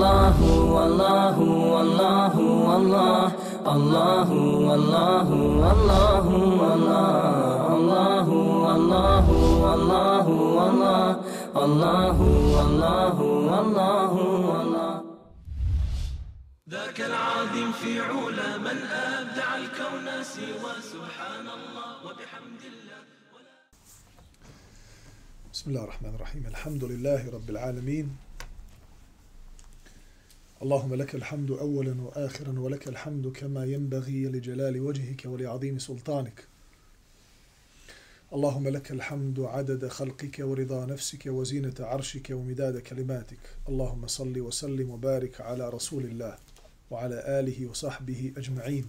الله والله والله والله الله والله والله والله الله والله والله الله والله والله والله. ذاك العظيم في علا من أبدع الكون سوى سبحان الله وبحمد الله. بسم الله الرحمن الرحيم. الحمد لله رب العالمين. اللهم لك الحمد أولا وآخرا ولك الحمد كما ينبغي لجلال وجهك ولعظيم سلطانك. اللهم لك الحمد عدد خلقك ورضا نفسك وزينة عرشك ومداد كلماتك. اللهم صل وسلم وبارك على رسول الله وعلى آله وصحبه أجمعين.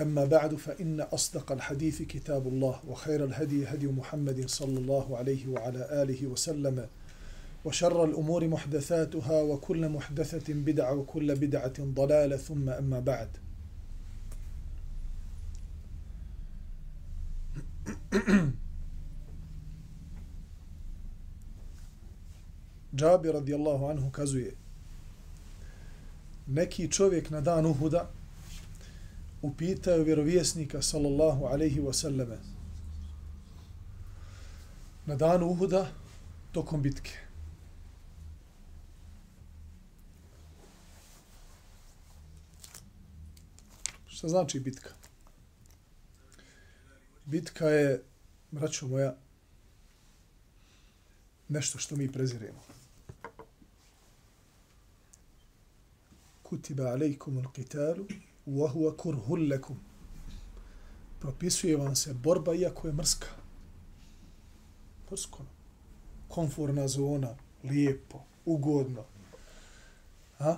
أما بعد فإن أصدق الحديث كتاب الله وخير الهدي هدي محمد صلى الله عليه وعلى آله وسلم وشر الأمور محدثاتها وكل محدثة بدعة وكل بدعة ضلالة ثم أما بعد Džabi radijallahu anhu kazuje neki čovjek na dan Uhuda upitaju vjerovjesnika sallallahu alaihi wa sallame na dan Uhuda tokom bitke. Šta znači bitka? Bitka je, braćo moja, nešto što mi preziremo. Kutiba alejkum al-qitalu wa huwa kurhul lakum. Propisuje vam se borba iako je mrska. Mrsko. Konforna zona, lijepo, ugodno. A?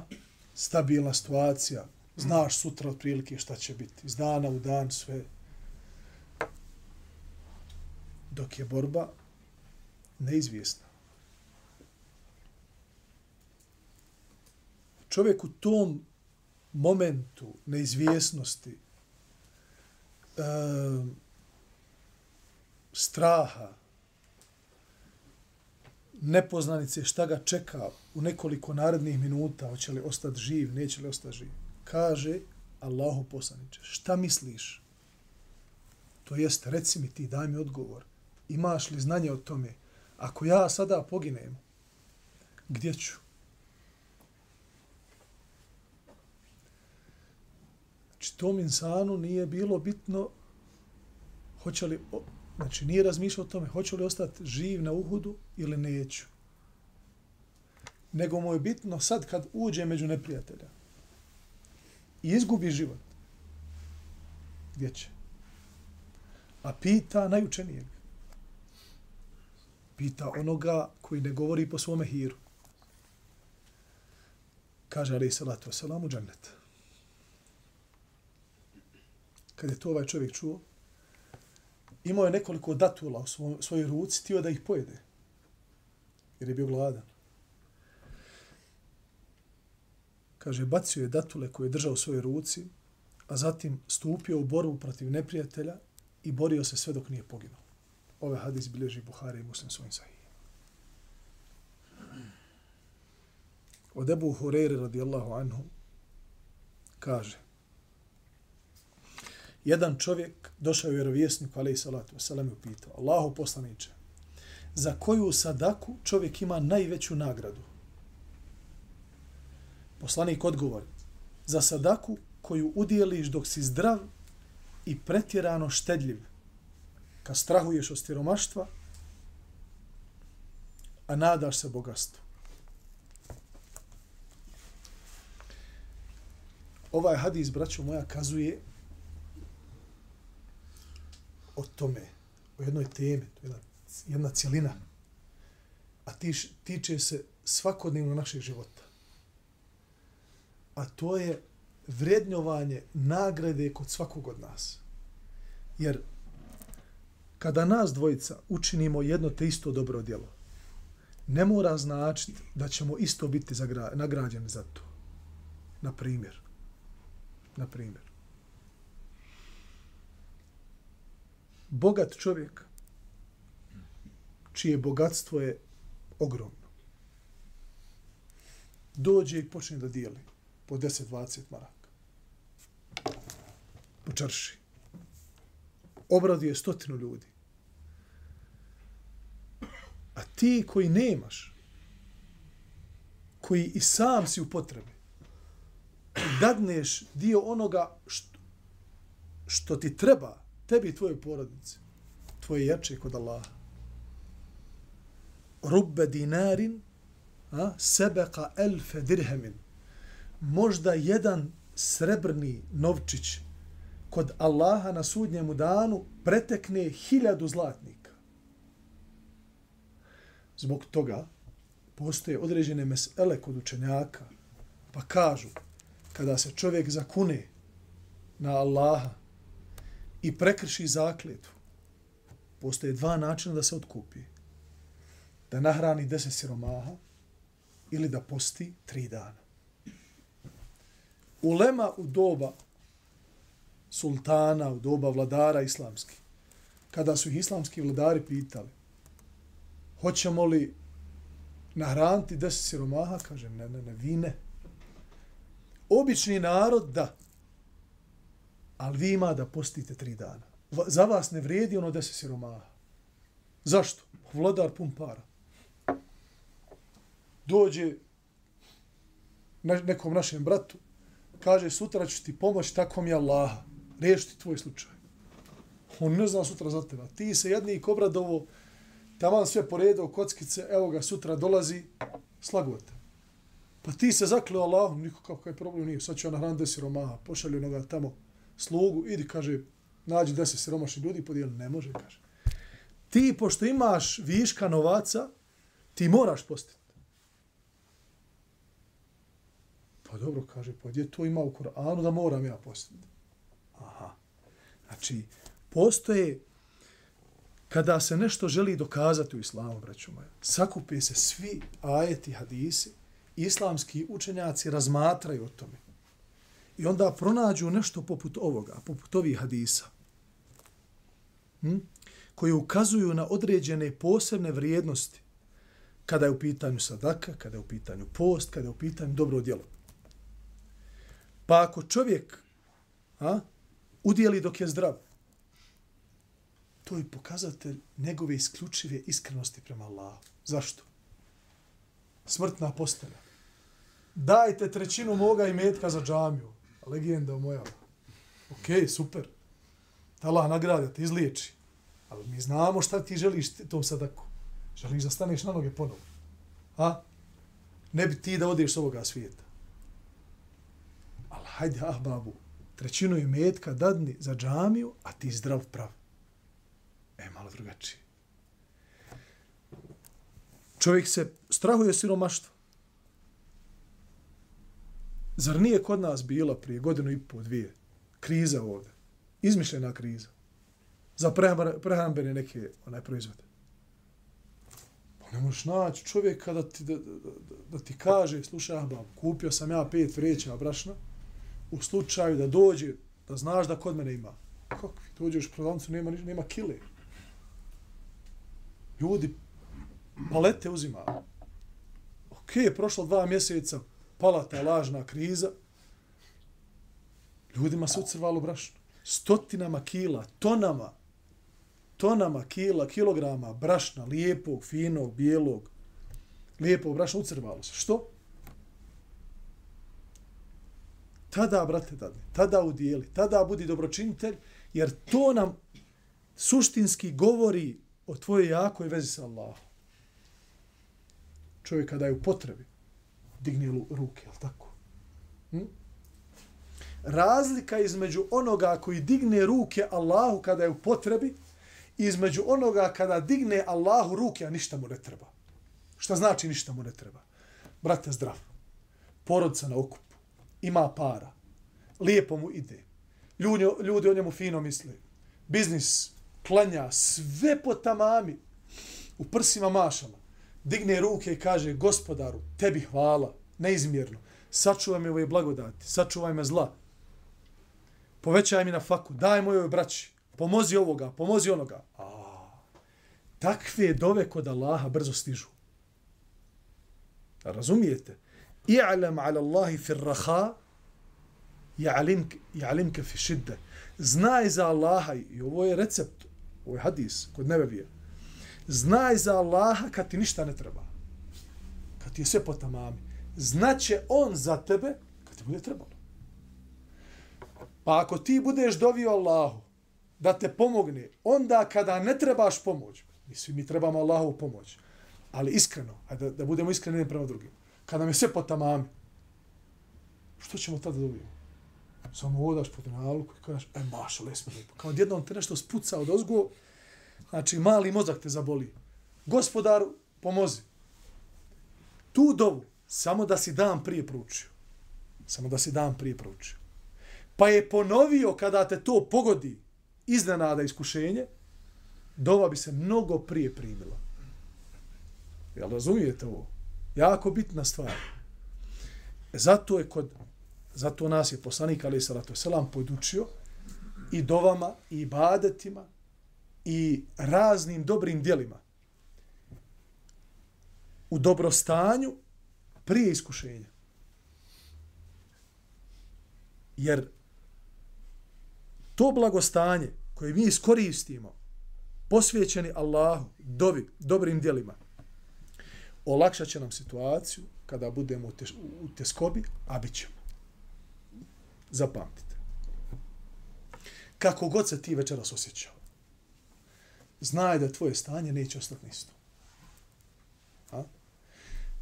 Stabilna situacija. Znaš sutra otprilike šta će biti. Iz dana u dan sve. Dok je borba neizvjesna. Čovjek u tom momentu neizvjesnosti, e, straha, nepoznanice šta ga čeka u nekoliko narednih minuta, hoće li ostati živ, neće li ostati živ, kaže Allahu poslaniče, šta misliš? To jest, reci mi ti, daj mi odgovor. Imaš li znanje o tome? Ako ja sada poginem, gdje ću? Znači, tom insanu nije bilo bitno hoće li, znači nije razmišljao o tome, hoće li ostati živ na uhudu ili neću. Nego mu je bitno sad kad uđe među neprijatelja i izgubi život, gdje će? A pita najučenijeg. Pita onoga koji ne govori po svome hiru. Kaže, ali salatu wasalam, u džannetu kad je to ovaj čovjek čuo, imao je nekoliko datula u svoj, svojoj ruci, tio da ih pojede. Jer je bio gladan. Kaže, bacio je datule koje je držao u svojoj ruci, a zatim stupio u borbu protiv neprijatelja i borio se sve dok nije poginuo. Ove hadis bilježi Buhari i Muslim svojim sahih. Od Ebu Hureyre radijallahu anhu kaže jedan čovjek došao u vjerovjesniku, ali i salatu wasalam, i upitao Allahu poslaniče, za koju sadaku čovjek ima najveću nagradu? Poslanik odgovori, za sadaku koju udjeliš dok si zdrav i pretjerano štedljiv, kad strahuješ od stiromaštva, a nadaš se bogatstvu. Ovaj hadis, braćo moja, kazuje o tome, o jednoj temi, to je jedna, jedna cijelina, a tiš, tiče se svakodnevno našeg života. A to je vrednjovanje nagrade kod svakog od nas. Jer kada nas dvojica učinimo jedno te isto dobro djelo, ne mora značiti da ćemo isto biti nagrađeni za to. Na primjer. Na primjer. bogat čovjek čije bogatstvo je ogromno. dođe i počne da dijeli po 10-20 maraka. Po čarši. Obraduje stotinu ljudi. A ti koji nemaš, koji i sam si u potrebi, dadneš dio onoga što, što ti treba, tebi i tvojoj porodici, tvoje jače kod Allaha. Rubbe dinarin a, sebeqa elfe dirhemin. Možda jedan srebrni novčić kod Allaha na sudnjemu danu pretekne hiljadu zlatnika. Zbog toga postoje određene mesele kod učenjaka, pa kažu, kada se čovjek zakune na Allaha i prekrši zakletvu, postoje dva načina da se otkupi. Da nahrani deset siromaha ili da posti tri dana. Ulema u doba sultana, u doba vladara islamski, kada su ih islamski vladari pitali hoćemo li nahraniti deset siromaha, kaže ne, ne, ne, vi ne. Obični narod, da. Ali vi ima da postite tri dana. Za vas ne vredi ono deset siromaha. Zašto? Vladar pun para. Dođe nekom našem bratu, kaže sutra ću ti pomoći tako mi Allaha. Riješiti tvoj slučaj. On ne zna sutra za tebe. Ti se jednik obradovo, tamo sve poredao kockice, evo ga sutra dolazi, slagote. Pa ti se zakleo Allah, niko kakav problem nije, sad će ona nahraniti desi romaha, pošalju onoga tamo slugu, idi, kaže, nađi deset siromašnih ljudi, podijeli, ne može, kaže. Ti, pošto imaš viška novaca, ti moraš postiti. Pa dobro, kaže, pa gdje to ima u Koranu da moram ja postiti? Aha. Znači, postoje, kada se nešto želi dokazati u islamu, braću moja, sakupi se svi ajeti, hadisi, islamski učenjaci razmatraju o tome. I onda pronađu nešto poput ovoga, poput ovih hadisa, hm? koji ukazuju na određene posebne vrijednosti kada je u pitanju sadaka, kada je u pitanju post, kada je u pitanju dobro djelo. Pa ako čovjek a, udjeli dok je zdrav, to je pokazatelj njegove isključive iskrenosti prema Allahu. Zašto? Smrtna postelja. Dajte trećinu moga imetka za džamiju. Legenda moja. Ok, super. Allah nagrada, te izliječi. Ali mi znamo šta ti želiš tom sadaku. Želiš da staneš na noge ponovo. A? Ne bi ti da odeš s ovoga svijeta. Hajde, ah babu, trećinu imetka dadni za džamiju, a ti zdrav prav. E, malo drugačije. Čovjek se strahuje siromaštvo. Zar nije kod nas bila prije godinu i pol, dvije, kriza ovdje? Izmišljena kriza. Za prehrambene neke onaj proizvode. Pa ne možeš naći čovjeka da ti, da, da, da, da ti kaže, slušaj, ah, kupio sam ja pet vreća brašna, u slučaju da dođe, da znaš da kod mene ima. Kako? Dođeš u prodavnicu, nema, nema kile. Ljudi palete uzima. Ok, prošlo dva mjeseca, pala ta lažna kriza, ljudima se ucrvalo brašno. Stotinama kila, tonama, tonama kila, kilograma brašna, lijepog, finog, bijelog, lijepog brašna ucrvalo se. Što? Tada, brate, tada, tada udijeli, tada budi dobročinitelj, jer to nam suštinski govori o tvojoj jakoj vezi sa Allahom. Čovjek kada je u potrebi, digne ruke, je tako? Hm? Razlika između onoga koji digne ruke Allahu kada je u potrebi između onoga kada digne Allahu ruke, a ništa mu ne treba. Šta znači ništa mu ne treba? Brate, zdrav. Porodca na okup. Ima para. Lijepo mu ide. Ljudi, ljudi o njemu fino misle. Biznis, klanja, sve po tamami. U prsima mašama digne ruke i kaže gospodaru, tebi hvala, neizmjerno, sačuvaj me ove blagodati, sačuvaj me zla, povećaj mi na faku, daj mojoj braći, pomozi ovoga, pomozi onoga. A, takve dove kod Allaha brzo stižu. Razumijete? I'lam ala Allahi fir raha ja'limke ja'limke fi šidde. Znaj za Allaha, i ovo je recept, ovo je hadis kod nebevije. Znaj za Allaha kad ti ništa ne treba. Kad ti je sve po tamami. Znaće on za tebe kad ti bude trebalo. Pa ako ti budeš dovio Allahu da te pomogne, onda kada ne trebaš pomoć, mi svi mi trebamo Allahu pomoć, ali iskreno, ajde da, da budemo iskreni prema drugim, kada nam je sve po tamami, što ćemo tada dobiti? Samo odaš po tunalku i kažeš, e, maša, lesmo lijepo. Kao jednom te nešto spuca od ozgo, znači mali mozak te zaboli. Gospodaru, pomozi. Tu dovu, samo da si dan prije proučio. Samo da si dan prije proučio. Pa je ponovio kada te to pogodi iznenada iskušenje, dova bi se mnogo prije primila. Jel razumijete ovo? Jako bitna stvar. E, zato je kod Zato nas je poslanik Ali Salatu Selam podučio i dovama, i ibadetima, i raznim dobrim dijelima. U dobrostanju prije iskušenja. Jer to blagostanje koje mi iskoristimo, posvećeni Allahu, dovi, dobrim dijelima, olakšat će nam situaciju kada budemo u teskobi, a bit ćemo. Zapamtite. Kako god se ti večeras osjećao, znaj da tvoje stanje neće ostati isto. A?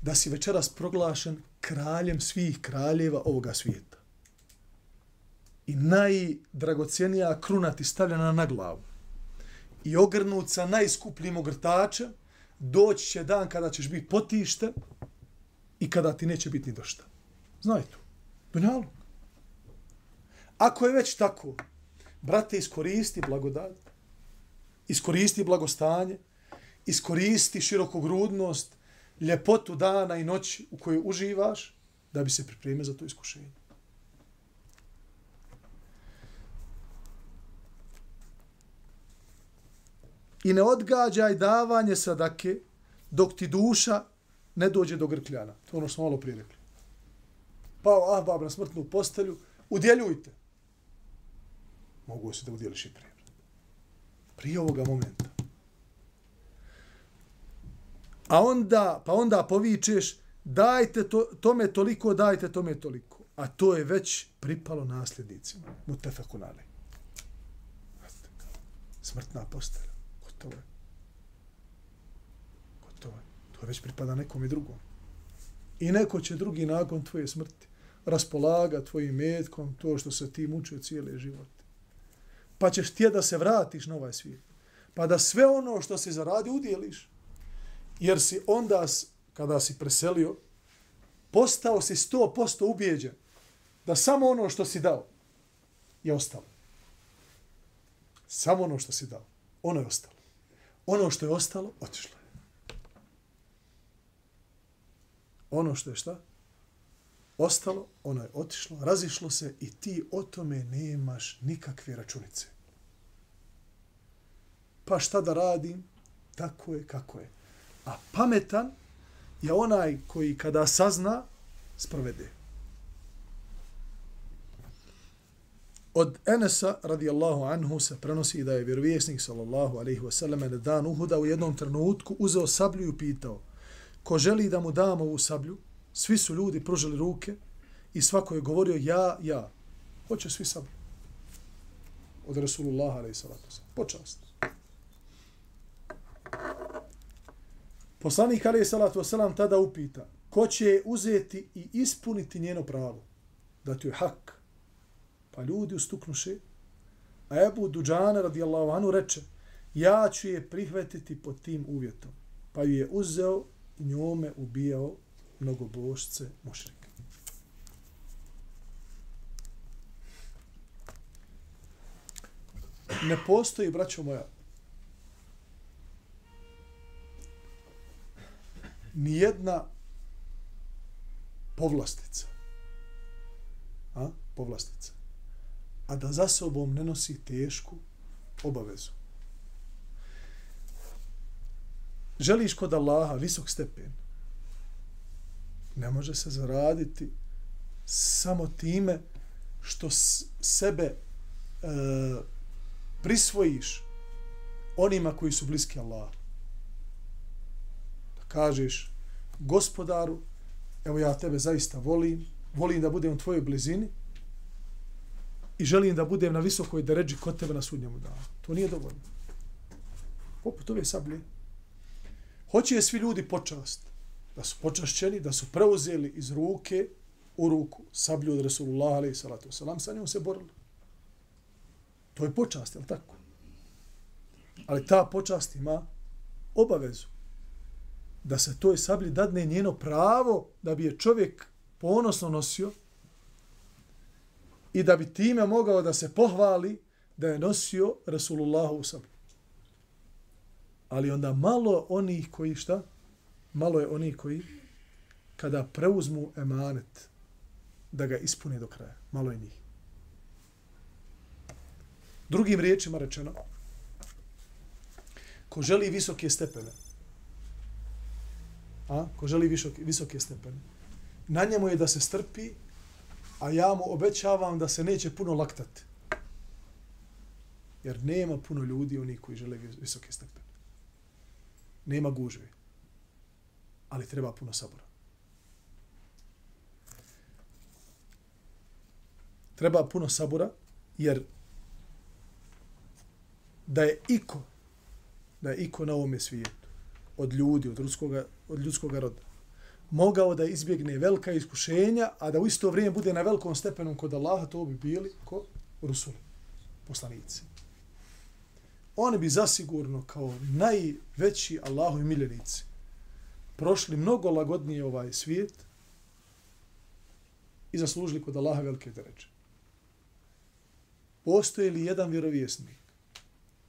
Da si večeras proglašen kraljem svih kraljeva ovoga svijeta. I najdragocijenija kruna ti stavljena na glavu. I ogrnut sa najskupljim ogrtačem, doći će dan kada ćeš biti potište i kada ti neće biti ni došta. Znaj to. Dunjaluk. Ako je već tako, brate, iskoristi blagodat, iskoristi blagostanje, iskoristi širokogrudnost, ljepotu dana i noći u kojoj uživaš, da bi se pripremio za to iskušenje. I ne odgađaj davanje sadake dok ti duša ne dođe do grkljana. To ono što smo malo prije rekli. Pao Ahbab na smrtnu postelju, udjeljujte mogu se da udjeliš i prije. Prije ovoga momenta. A onda, pa onda povičeš, dajte to, tome toliko, dajte tome toliko. A to je već pripalo nasljednicima. Mutefekunale. Smrtna postelja. Gotovo je. Gotovo je. To već pripada nekom i drugom. I neko će drugi nakon tvoje smrti raspolaga tvojim metkom to što se ti mučio cijeli život pa ćeš ti da se vratiš na ovaj svijet. Pa da sve ono što si zaradi udjeliš. Jer si onda, kada si preselio, postao si sto posto ubijeđen da samo ono što si dao je ostalo. Samo ono što si dao. Ono je ostalo. Ono što je ostalo, otišlo je. Ono što je šta? Ostalo, ono je otišlo, razišlo se i ti o tome nemaš nikakve računice pa šta da radim, tako je kako je. A pametan je onaj koji kada sazna, sprovede. Od Enesa radijallahu anhu se prenosi da je vjerovjesnik sallallahu alaihi wasallam na dan Uhuda u jednom trenutku uzeo sablju i pitao ko želi da mu dam ovu sablju, svi su ljudi pružili ruke i svako je govorio ja, ja. Hoće svi sablju. Od Rasulullah alaihi sallatu Počast. Poslanik alaihi Salatu wasallam tada upita ko će uzeti i ispuniti njeno pravo da ti je hak. Pa ljudi ustuknuše. A Ebu Duđana radijallahu anu reče ja ću je prihvatiti pod tim uvjetom. Pa ju je uzeo i njome ubijao mnogobošce mušrike. Ne postoji, braćo moja, ni jedna povlastica. A? Povlastica. A da za sobom ne nosi tešku obavezu. Želiš kod Allaha visok stepen. ne može se zaraditi samo time što sebe e, prisvojiš onima koji su bliski Allah. Da kažeš, gospodaru, evo ja tebe zaista volim, volim da budem u tvojoj blizini i želim da budem na visokoj deređi kod tebe na sudnjemu danu. To nije dovoljno. Poput ove sablje. Hoće je svi ljudi počast. Da su počašćeni, da su preuzeli iz ruke u ruku sablju od Resulullah alaih salatu wasalam, sa njom se borili. To je počast, je li tako? Ali ta počast ima obavezu da se toj sablji dadne njeno pravo da bi je čovjek ponosno nosio i da bi time mogao da se pohvali da je nosio Resulullahovu sablju. Ali onda malo onih koji šta? Malo je onih koji kada preuzmu emanet da ga ispune do kraja. Malo je njih. Drugim riječima rečeno, ko želi visoke stepene, a, ko želi visoke, visoke stepene, na njemu je da se strpi, a ja mu obećavam da se neće puno laktati. Jer nema puno ljudi, oni koji žele visoke stepene. Nema gužve. Ali treba puno sabora. Treba puno sabora, jer da je iko, da je iko na ovome svijetu, od ljudi, od ruskoga, od ljudskog roda, mogao da izbjegne velika iskušenja, a da u isto vrijeme bude na velikom stepenu kod Allaha, to bi bili ko Rusuli, poslanici. Oni bi zasigurno kao najveći Allahovi miljenici prošli mnogo lagodnije ovaj svijet i zaslužili kod Allaha velike deređe. Postoji li jedan vjerovjesnik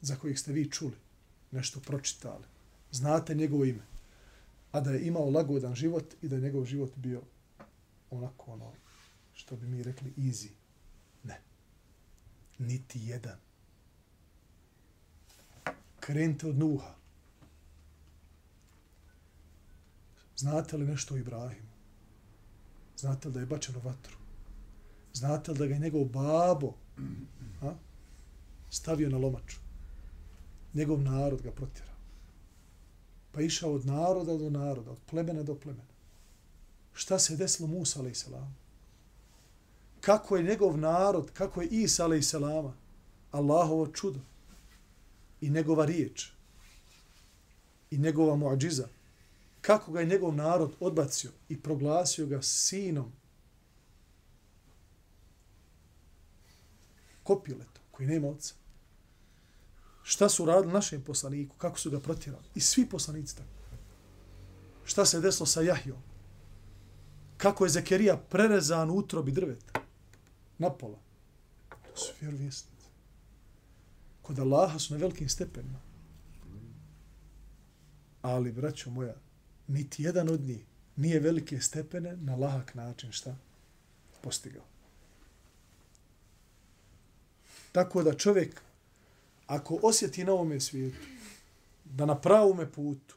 za kojeg ste vi čuli, nešto pročitali, znate njegovo ime, a da je imao lagodan život i da je njegov život bio onako ono, što bi mi rekli, easy. Ne. Niti jedan. Krenite od Nuha. Znate li nešto o Ibrahimu? Znate li da je bačen u vatru? Znate li da ga je njegov babo a, stavio na lomaču? Njegov narod ga protjera. Pa išao od naroda do naroda, od plemena do plemena. Šta se desilo Musa, a.s. Kako je njegov narod, kako je Isa, a.s. Allahovo čudo i njegova riječ i njegova muadžiza, kako ga je njegov narod odbacio i proglasio ga sinom kopiletom koji nema oca. Šta su radili našem poslaniku, kako su ga protjerali. I svi poslanici tako. Šta se desilo sa Jahjom? Kako je Zekerija prerezan u utrobi drveta? Napola. To su vjerovjesnici. Kod Allaha su na velikim stepenima. Ali, braćo moja, niti jedan od njih nije velike stepene na lahak način šta postigao. Tako da čovjek, ako osjeti na ovome svijetu, da na pravome putu,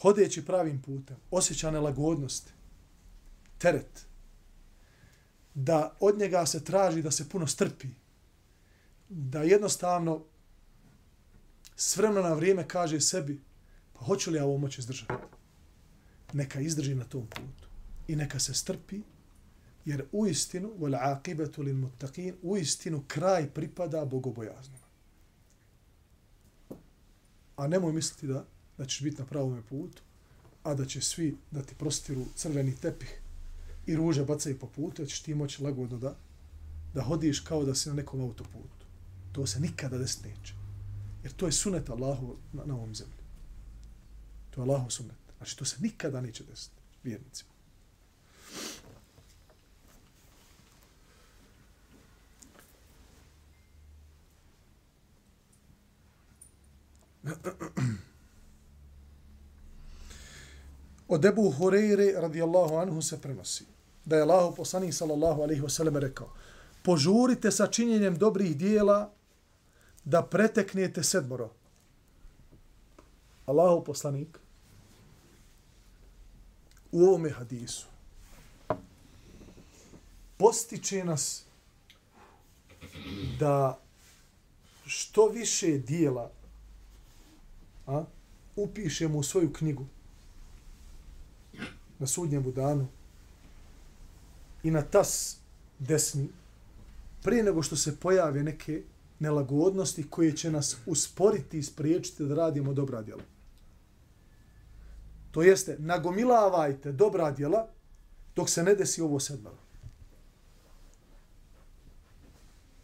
hodeći pravim putem, osjeća nelagodnost, teret, da od njega se traži da se puno strpi, da jednostavno s vremena na vrijeme kaže sebi, pa hoću li ja ovo moći izdržati? Neka izdrži na tom putu i neka se strpi, jer u istinu, wal aqibatu lil muttaqin, u istinu kraj pripada bogobojaznima. A nemoj misliti da, da ćeš biti na pravom putu, a da će svi da ti prostiru crveni tepih i ruže bacaju po putu, da ćeš ti moći lagodno da, da hodiš kao da si na nekom autoputu. To se nikada desiti neće. Jer to je sunet Allahu na, na ovom zemlji. To je Allahu sunet. Znači, to se nikada neće desiti vjernicima. Od Ebu Hureyre radijallahu anhu se prenosi da je Allah poslanik sallallahu alaihi wasallam rekao požurite sa činjenjem dobrih dijela da preteknete sedmoro. Allahu poslanik u ovome hadisu postiče nas da što više dijela a, upišemo u svoju knjigu na sudnjem danu i na tas desni prije nego što se pojave neke nelagodnosti koje će nas usporiti i spriječiti da radimo dobra djela. To jeste, nagomilavajte dobra djela dok se ne desi ovo sedmaro.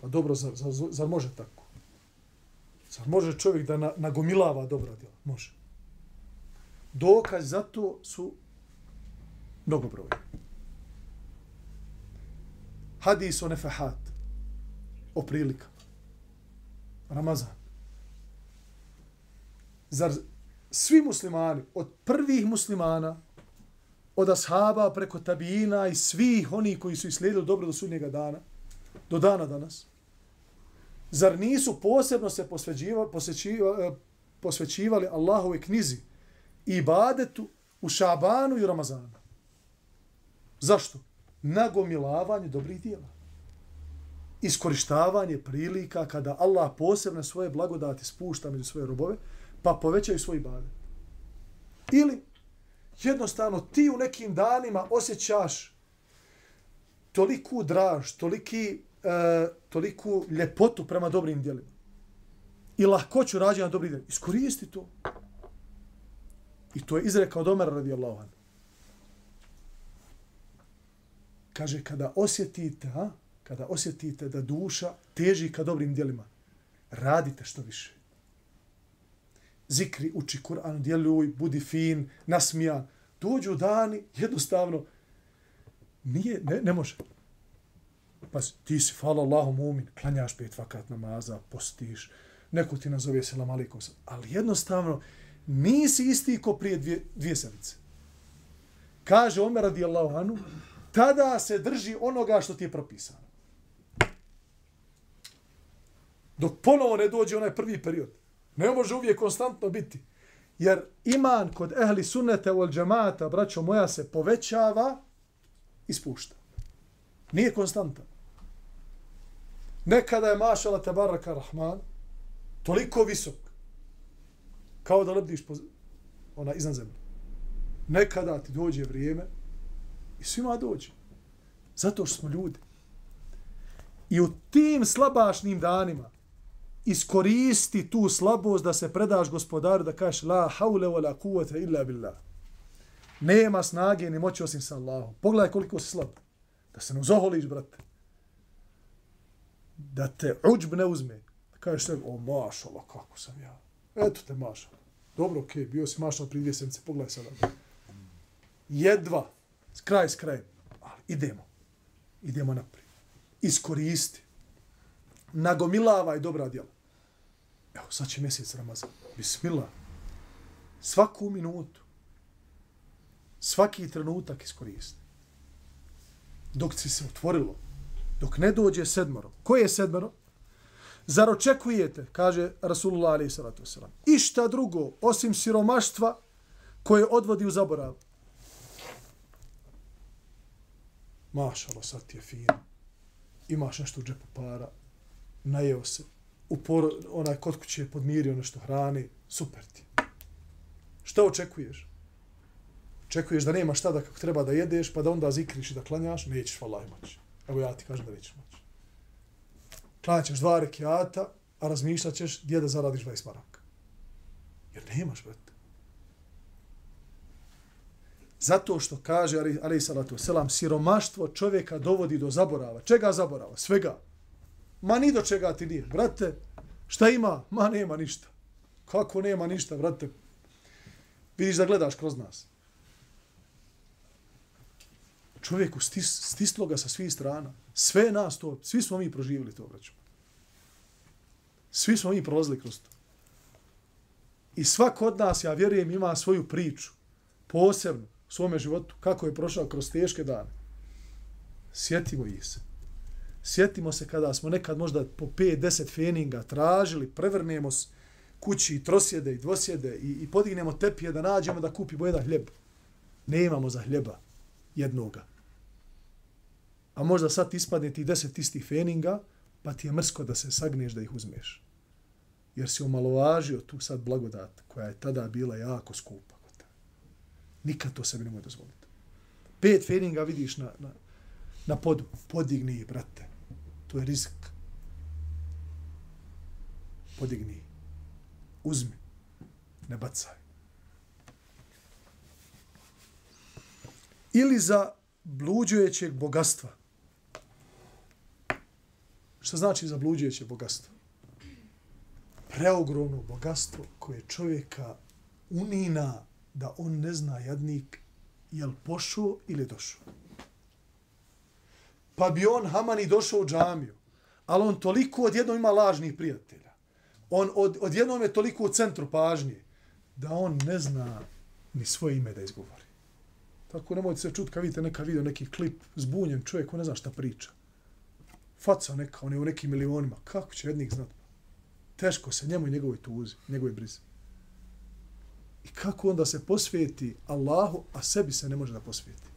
Pa dobro, zar, zar, zar može tako? Zar može čovjek da na, nagomilava dobra djela? Može. Dokaz za to su mnogobroj. Hadis o nefahat. O prilika. Ramazan. Zar svi muslimani, od prvih muslimana, od ashaba preko tabijina i svih oni koji su islijedili dobro do sudnjega dana, do dana danas, zar nisu posebno se posvećivali, posvećivali, eh, posvećivali Allahove knjizi i ibadetu u Šabanu i Ramazanu? Zašto? Nagomilavanje dobrih dijela. Iskorištavanje prilika kada Allah posebne svoje blagodati spušta među svoje robove, pa povećaju svoj ibadet. Ili jednostavno ti u nekim danima osjećaš toliku draž, toliki, e, toliku ljepotu prema dobrim dijelima. I lahkoću rađenja dobrih dijela. Iskoristi to. I to je izrekao Domer radijallahu anhu. Kaže, kada osjetite, a, kada osjetite da duša teži ka dobrim djelima, radite što više. Zikri, uči Kur'an, djeluj, budi fin, nasmija. Dođu dani, jednostavno, nije, ne, ne može. Pa ti si, hvala Allahu mumin, klanjaš pet vakat namaza, postiš, neko ti nazove selam alikom, ali jednostavno, nisi isti ko prije dvije, dvije sedmice. Kaže Omer radijallahu anu, tada se drži onoga što ti je propisano. Dok ponovo ne dođe onaj prvi period. Ne može uvijek konstantno biti. Jer iman kod ehli sunnete u džemata, braćo moja, se povećava i spušta. Nije konstantan. Nekada je mašala tabaraka rahman toliko visok kao da lebdiš po, ona iznad zemlje. Nekada ti dođe vrijeme I svima dođe. Zato što smo ljudi. I u tim slabašnim danima iskoristi tu slabost da se predaš gospodaru da kažeš la haule wa la kuvvete illa billah. Nema snage ni moći osim sa Allahom. Pogledaj koliko si slab. Da se ne uzoholiš, brate. Da te uđb ne uzme. Da kažeš sve, o mašala, kako sam ja. Eto te mašala. Dobro, okej, okay, bio si mašala prije dvije sedmice. Pogledaj sada. Jedva kraj s krajem. Ali idemo. Idemo naprijed. Iskoristi. Nagomilavaj dobra djela. Evo, sad će mjesec Ramazan. Bismillah. Svaku minutu. Svaki trenutak iskoristi. Dok si se otvorilo. Dok ne dođe sedmoro. Koje je sedmoro? Zar očekujete, kaže Rasulullah alaih sallatu wasalam, išta drugo osim siromaštva koje odvodi u zaborav? Mašalo, sad ti je fino, imaš nešto u džepu para, najeo se, u por, onaj kod kuće je podmirio nešto hrani, super ti. Šta očekuješ? Očekuješ da nema šta da kako treba da jedeš, pa da onda zikriš i da klanjaš, nećeš, vallahi, moći. Evo ja ti kažem da nećeš moći. Klanjaćeš dva rekiata, a razmišljaćeš gdje da zaradiš 20 maraka. Jer nemaš, brate. Zato što kaže, ali salatu selam, siromaštvo čovjeka dovodi do zaborava. Čega zaborava? Svega. Ma ni do čega ti nije. Brate, šta ima? Ma nema ništa. Kako nema ništa, brate? Vidiš da gledaš kroz nas. Čovjeku stis, stislo ga sa svih strana. Sve nas to, svi smo mi proživjeli to, braću. Svi smo mi prolazili kroz to. I svak od nas, ja vjerujem, ima svoju priču. Posebno u svome životu, kako je prošao kroz teške dane. Sjetimo ih se. Sjetimo se kada smo nekad možda po 5-10 feninga tražili, prevrnemo se kući i trosjede i dvosjede i, i podignemo tepije da nađemo da kupimo jedan hljeb. Nemamo za hljeba jednoga. A možda sad ispadne ti deset istih feninga, pa ti je mrsko da se sagneš da ih uzmeš. Jer si omalovažio tu sad blagodat koja je tada bila jako skupa. Nikad to sebi nemoj dozvoliti. Pet feninga vidiš na, na, na podu. Podigni ih, brate. To je rizik. Podigni ih. Uzmi. Ne bacaj. Ili za bluđujećeg bogatstva. Šta znači za bluđujeće bogatstvo? Preogromno bogatstvo koje čovjeka unina da on ne zna jadnik jel pošao ili došao. Pa bi on Hamani došao u džamiju, ali on toliko odjednom ima lažnih prijatelja. On od, odjednom je toliko u centru pažnje da on ne zna ni svoje ime da izgovori. Tako nemojte se čuti kad vidite neka video, neki klip, zbunjen čovjek, on ne zna šta priča. Faca neka, on je u nekim milionima. Kako će jednik znati? Teško se njemu i njegovoj tuzi, njegovoj brizi. I kako onda se posvijeti Allahu, a sebi se ne može da posvijeti.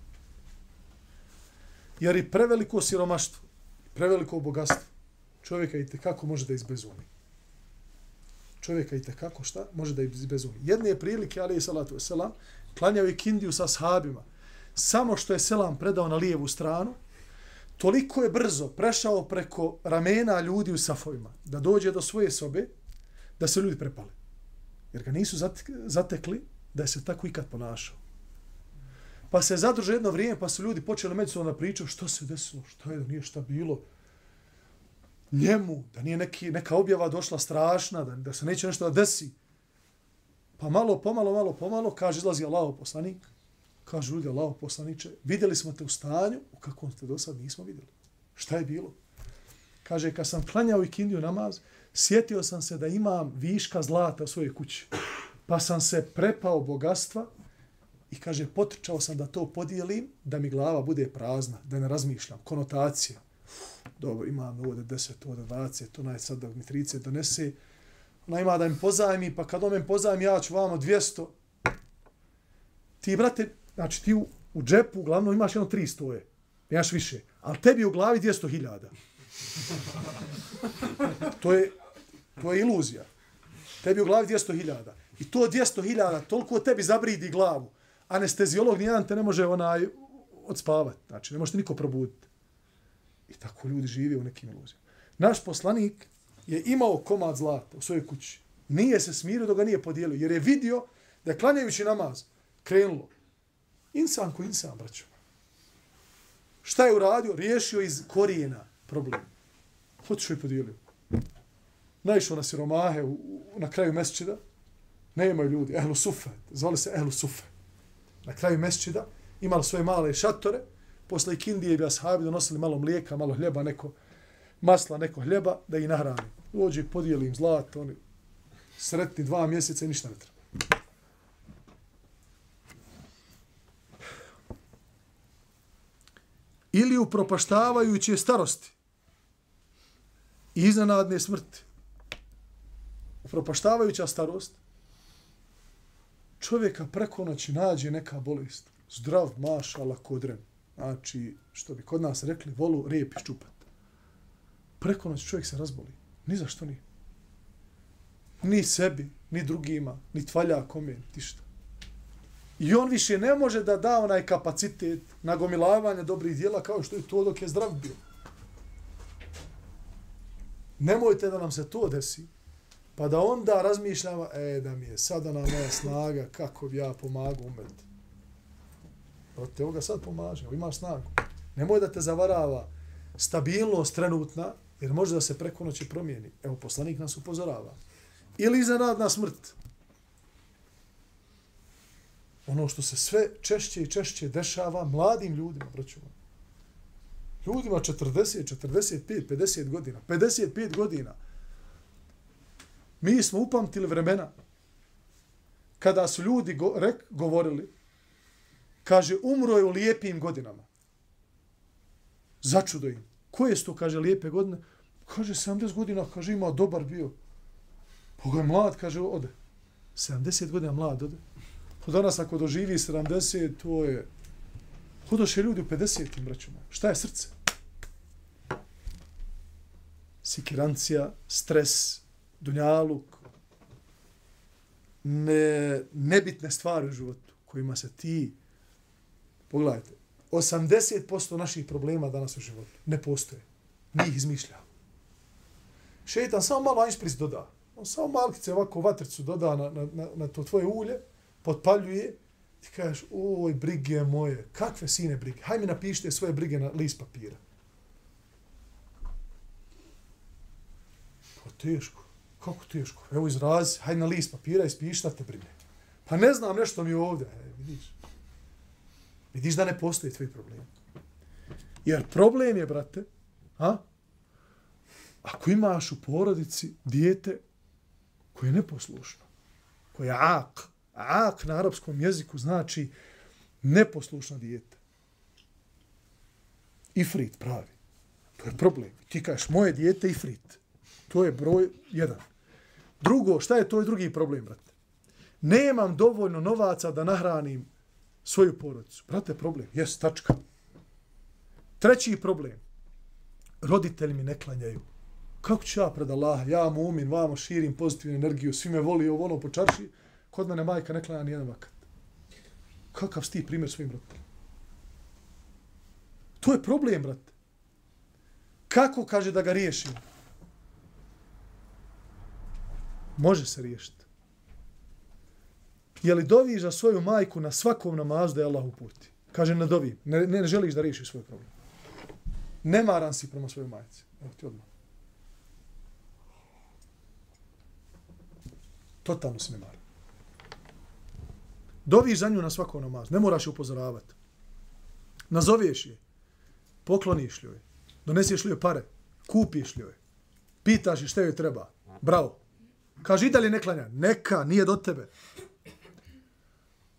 Jer i preveliko siromaštvo, preveliko bogatstvo, čovjeka i kako može da izbezumi. Čovjeka i kako šta može da izbezumi. Jedne je prilike, ali je salatu selam, klanjao je kindiju sa sahabima. Samo što je selam predao na lijevu stranu, toliko je brzo prešao preko ramena ljudi u safovima, da dođe do svoje sobe, da se ljudi prepale. Jer ga nisu zatekli da je se tako ikad ponašao. Pa se zadruže jedno vrijeme, pa su ljudi počeli međusobno da pričaju što se desilo, što je, da nije šta bilo. Njemu, da nije neki, neka objava došla strašna, da, da se neće nešto da desi. Pa malo, pomalo, malo, pomalo, kaže, izlazi Allaho poslanik, kaže ljudi, Allaho poslaniče, vidjeli smo te u stanju, u kakvom ste do sad nismo vidjeli. Šta je bilo? Kaže, kad sam klanjao i kindiju namaz, sjetio sam se da imam viška zlata u svojoj kući. Pa sam se prepao bogatstva i kaže, potrčao sam da to podijelim, da mi glava bude prazna, da ne razmišljam. Konotacija. Dobro, imam ovdje 10, ovdje 20, to sad da mi 30 donese. Ona ima da mi pozajmi, pa kad on me pozajmi, ja ću vamo 200. Ti, brate, znači ti u, u džepu uglavnom imaš jedno 300 je. Imaš više. Ali tebi u glavi 200 hiljada. To je, to je iluzija. Tebi u glavi 200.000. I to 200.000 toliko tebi zabridi glavu. Anesteziolog nijedan te ne može onaj odspavati. Znači, ne možete niko probuditi. I tako ljudi žive u nekim iluzijama. Naš poslanik je imao komad zlata u svojoj kući. Nije se smirio dok ga nije podijelio. Jer je vidio da je klanjajući namaz krenulo. Insan ko insan, braćo. Šta je uradio? Riješio iz korijena problem. Otišao i podijelio naišao na siromahe u, na kraju mesčida, nema ljudi, ehlu sufe, zvali se ehlu sufe. Na kraju mesčida imali svoje male šatore, posle ikindije bi ashabi donosili malo mlijeka, malo hljeba, neko masla, neko hljeba, da ih nahrani. Dođe, podijeli im zlato, oni sretni dva mjeseca i ništa ne treba. Ili upropaštavajuće starosti i iznenadne smrti propaštavajuća starost, čovjeka preko noći nađe neka bolest. Zdrav, mašala, kodren. Znači, što bi kod nas rekli, volu rep ščupat. Preko noći čovjek se razboli. Ni za što ni. Ni sebi, ni drugima, ni tvalja kome, ti što. I on više ne može da da onaj kapacitet nagomilavanja dobrih dijela kao što je to dok je zdrav bio. Nemojte da nam se to desi. Pa da onda razmišljamo, e, da mi je sada na moja snaga, kako bi ja pomagao umet. Brate, evo ga sad pomaže, imaš snagu. Nemoj da te zavarava stabilnost trenutna, jer može da se preko noći promijeni. Evo, poslanik nas upozorava. Ili iznenadna smrt. Ono što se sve češće i češće dešava mladim ljudima, braću. Ljudima 40, 45, 50 godina. 55 godina. Mi smo upamtili vremena kada su ljudi go, rek, govorili, kaže, umro je u lijepim godinama. Začudo im. Koje su to, kaže, lijepe godine? Kaže, 70 godina, kaže, ima dobar bio. Boga je mlad, kaže, ode. 70 godina mlad ode. Od danas ako doživi 70, to je... Hodoše ljudi u 50-im, braću. Šta je srce? Sikirancija, stres, dunjaluk, ne, nebitne stvari u životu kojima se ti... Pogledajte, 80% naših problema danas u životu ne postoje. Mi ih izmišljamo. Šeitan samo malo anšpris doda. On samo malkice ovako vatricu doda na, na, na, na to tvoje ulje, potpaljuje, ti kažeš, oj, brige moje, kakve sine brige? Hajde mi napišite svoje brige na list papira. Pa teško. Kako teško? Evo izrazi, hajde na list papira i spiši šta te brine. Pa ne znam nešto mi ovdje. E, vidiš. Vidiš da ne postoji tvoj problem. Jer problem je, brate, a? ako imaš u porodici dijete koje je neposlušno, koje je ak, ak na arapskom jeziku znači neposlušno dijete. Ifrit pravi. To je problem. Ti kažeš moje dijete ifrit. To je broj jedan. Drugo, šta je to drugi problem, brate? Nemam dovoljno novaca da nahranim svoju porodicu. Brate, problem. Jes, tačka. Treći problem. Roditelji mi ne klanjaju. Kako ću ja pred Allaha? Ja mu umin, vamo širim pozitivnu energiju, svi me voli ovo ono po čarši. Kod mene majka ne klanja nijedan vakat. Kakav sti primjer svojim roditeljima? To je problem, brate. Kako kaže da ga riješim? Može se riješiti. Je li doviš za svoju majku na svakom namazu da je Allah uputi? Kaže, ne dovi. Ne, ne, želiš da riješiš svoj problem. Nemaran si prema svojoj majci. Evo ti odmah. Totalno se nemaran. Doviš za nju na svakom namazu. Ne moraš je upozoravati. Nazoveš je. Pokloniš li joj. Doneseš li joj pare. Kupiš li joj. Pitaš je šta joj treba. Bravo. Kaže, i dalje ne klanja. Neka, nije do tebe.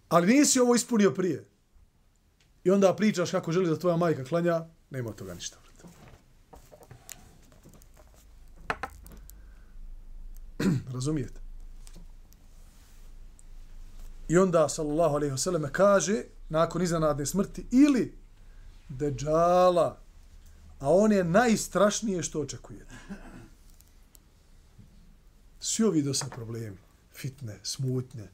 Ali nisi ovo ispunio prije. I onda pričaš kako želi da tvoja majka klanja, nema toga ništa. Razumijete? I onda, sallallahu alaihi vseleme, kaže, nakon iznenadne smrti, ili deđala, a on je najstrašnije što očekujete. Svi ovi dosta problemi, fitne, smutnje,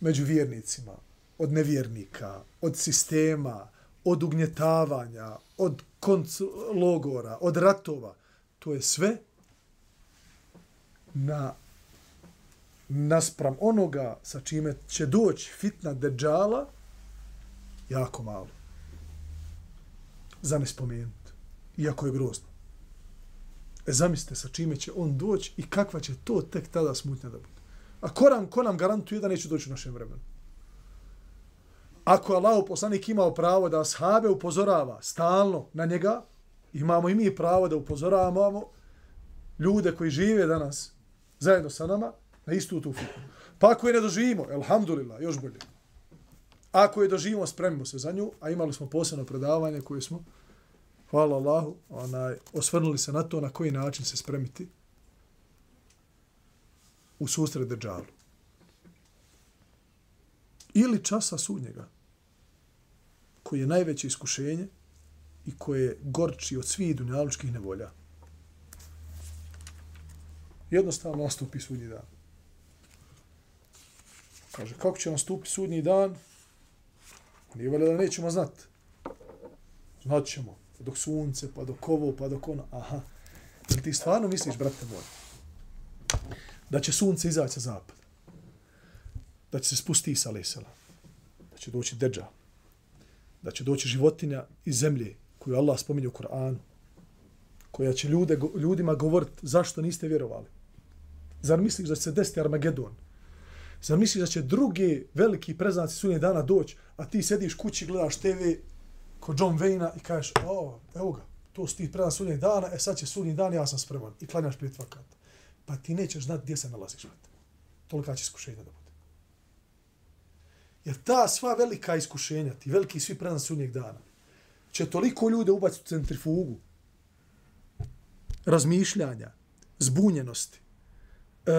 među vjernicima, od nevjernika, od sistema, od ugnjetavanja, od konc logora, od ratova, to je sve na naspram onoga sa čime će doći fitna deđala, jako malo. Za ne spomenuti. Iako je grozno. E zamislite sa čime će on doći i kakva će to tek tada smutnja da bude. A ko nam, ko nam garantuje da neće doći u našem vremenu? Ako je Allah poslanik imao pravo da ashabe upozorava stalno na njega, imamo i mi pravo da upozoravamo ljude koji žive danas zajedno sa nama na istu tu fitnu. Pa ako je ne doživimo, elhamdulillah, još bolje. Ako je doživimo, spremimo se za nju, a imali smo posebno predavanje koje smo, hvala Allahu, onaj, osvrnuli se na to na koji način se spremiti u susret Dejjalu. Ili časa sudnjega, koji je najveće iskušenje i koje je gorči od svih dunjalučkih nevolja. Jednostavno nastupi sudnji dan. Kaže, kako će nastupiti sudnji dan? Nije valjda da nećemo znati. Znat pa Dok sunce, pa dok ovo, pa dok ono. Aha. Jel ti stvarno misliš, brate moj, da će sunce izaći sa zapad? Da će se spustiti sa lesela? Da će doći deđa? Da će doći životinja iz zemlje koju Allah spominje u Koranu? Koja će ljude, ljudima govoriti zašto niste vjerovali? Zar misliš da će se desiti Armagedon? Zar misliš da će drugi veliki preznaci sudnje dana doći, a ti sediš kući, gledaš TV kod John Wayne i kažeš, o, evo ga, to su ti preznaci sudnjeg dana, e sad će sudnji dan, ja sam spreman. I klanjaš pet vakata. Pa ti nećeš znati gdje se nalaziš. Tolika će iskušenja da bude. Jer ta sva velika iskušenja, ti veliki svi predan sudnjeg dana, će toliko ljude ubaciti u centrifugu razmišljanja, zbunjenosti, e,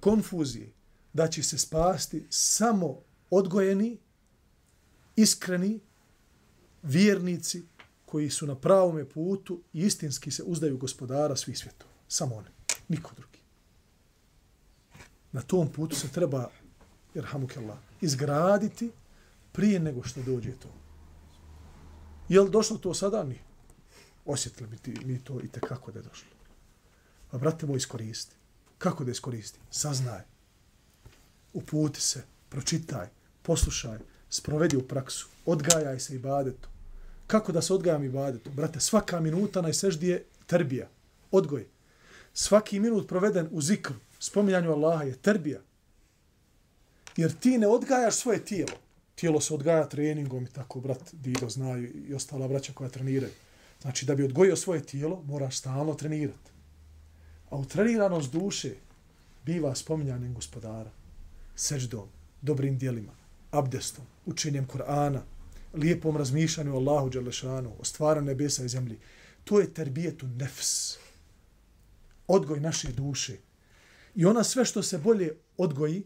konfuzije, da će se spasti samo odgojeni, iskreni, vjernici koji su na pravome putu i istinski se uzdaju gospodara svih svjetova. Samo oni, niko drugi. Na tom putu se treba, jer hamukallah, izgraditi prije nego što dođe to. Je li došlo to sada? Nije. Osjetili mi, ti, mi to i kako da je došlo. Pa, brate moj, iskoristi. Kako da iskoristi? Saznaj. Uputi se, pročitaj, poslušaj, sprovedi u praksu, odgajaj se i badetu. Kako da se odgajam i badetu? Brate, svaka minuta na seždi je terbija, odgoj. Svaki minut proveden u zikru, spominjanju Allaha je terbija. Jer ti ne odgajaš svoje tijelo. Tijelo se odgaja treningom i tako, brat Dido znaju i ostala braća koja treniraju. Znači, da bi odgojio svoje tijelo, moraš stalno trenirati. A utreniranost duše biva spominjanjem gospodara, seždom, dobrim dijelima, abdestom, učenjem Kur'ana, lijepom razmišljanju o Allahu Đalešanu, o stvaranju nebesa i zemlji. To je terbijetu nefs. Odgoj naše duše. I ona sve što se bolje odgoji,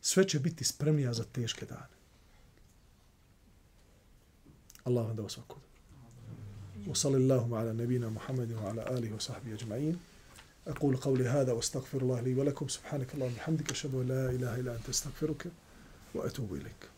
sve će biti spremnija za teške dane. Allah vam da vas svako dobro. وصلى اللهم على نبينا محمد وعلى آله وصحبه أجمعين أقول قولي هذا واستغفر الله لي ولكم سبحانك اللهم وبحمدك أشهد أن لا إله إلا أنت استغفرك وأتوب إليك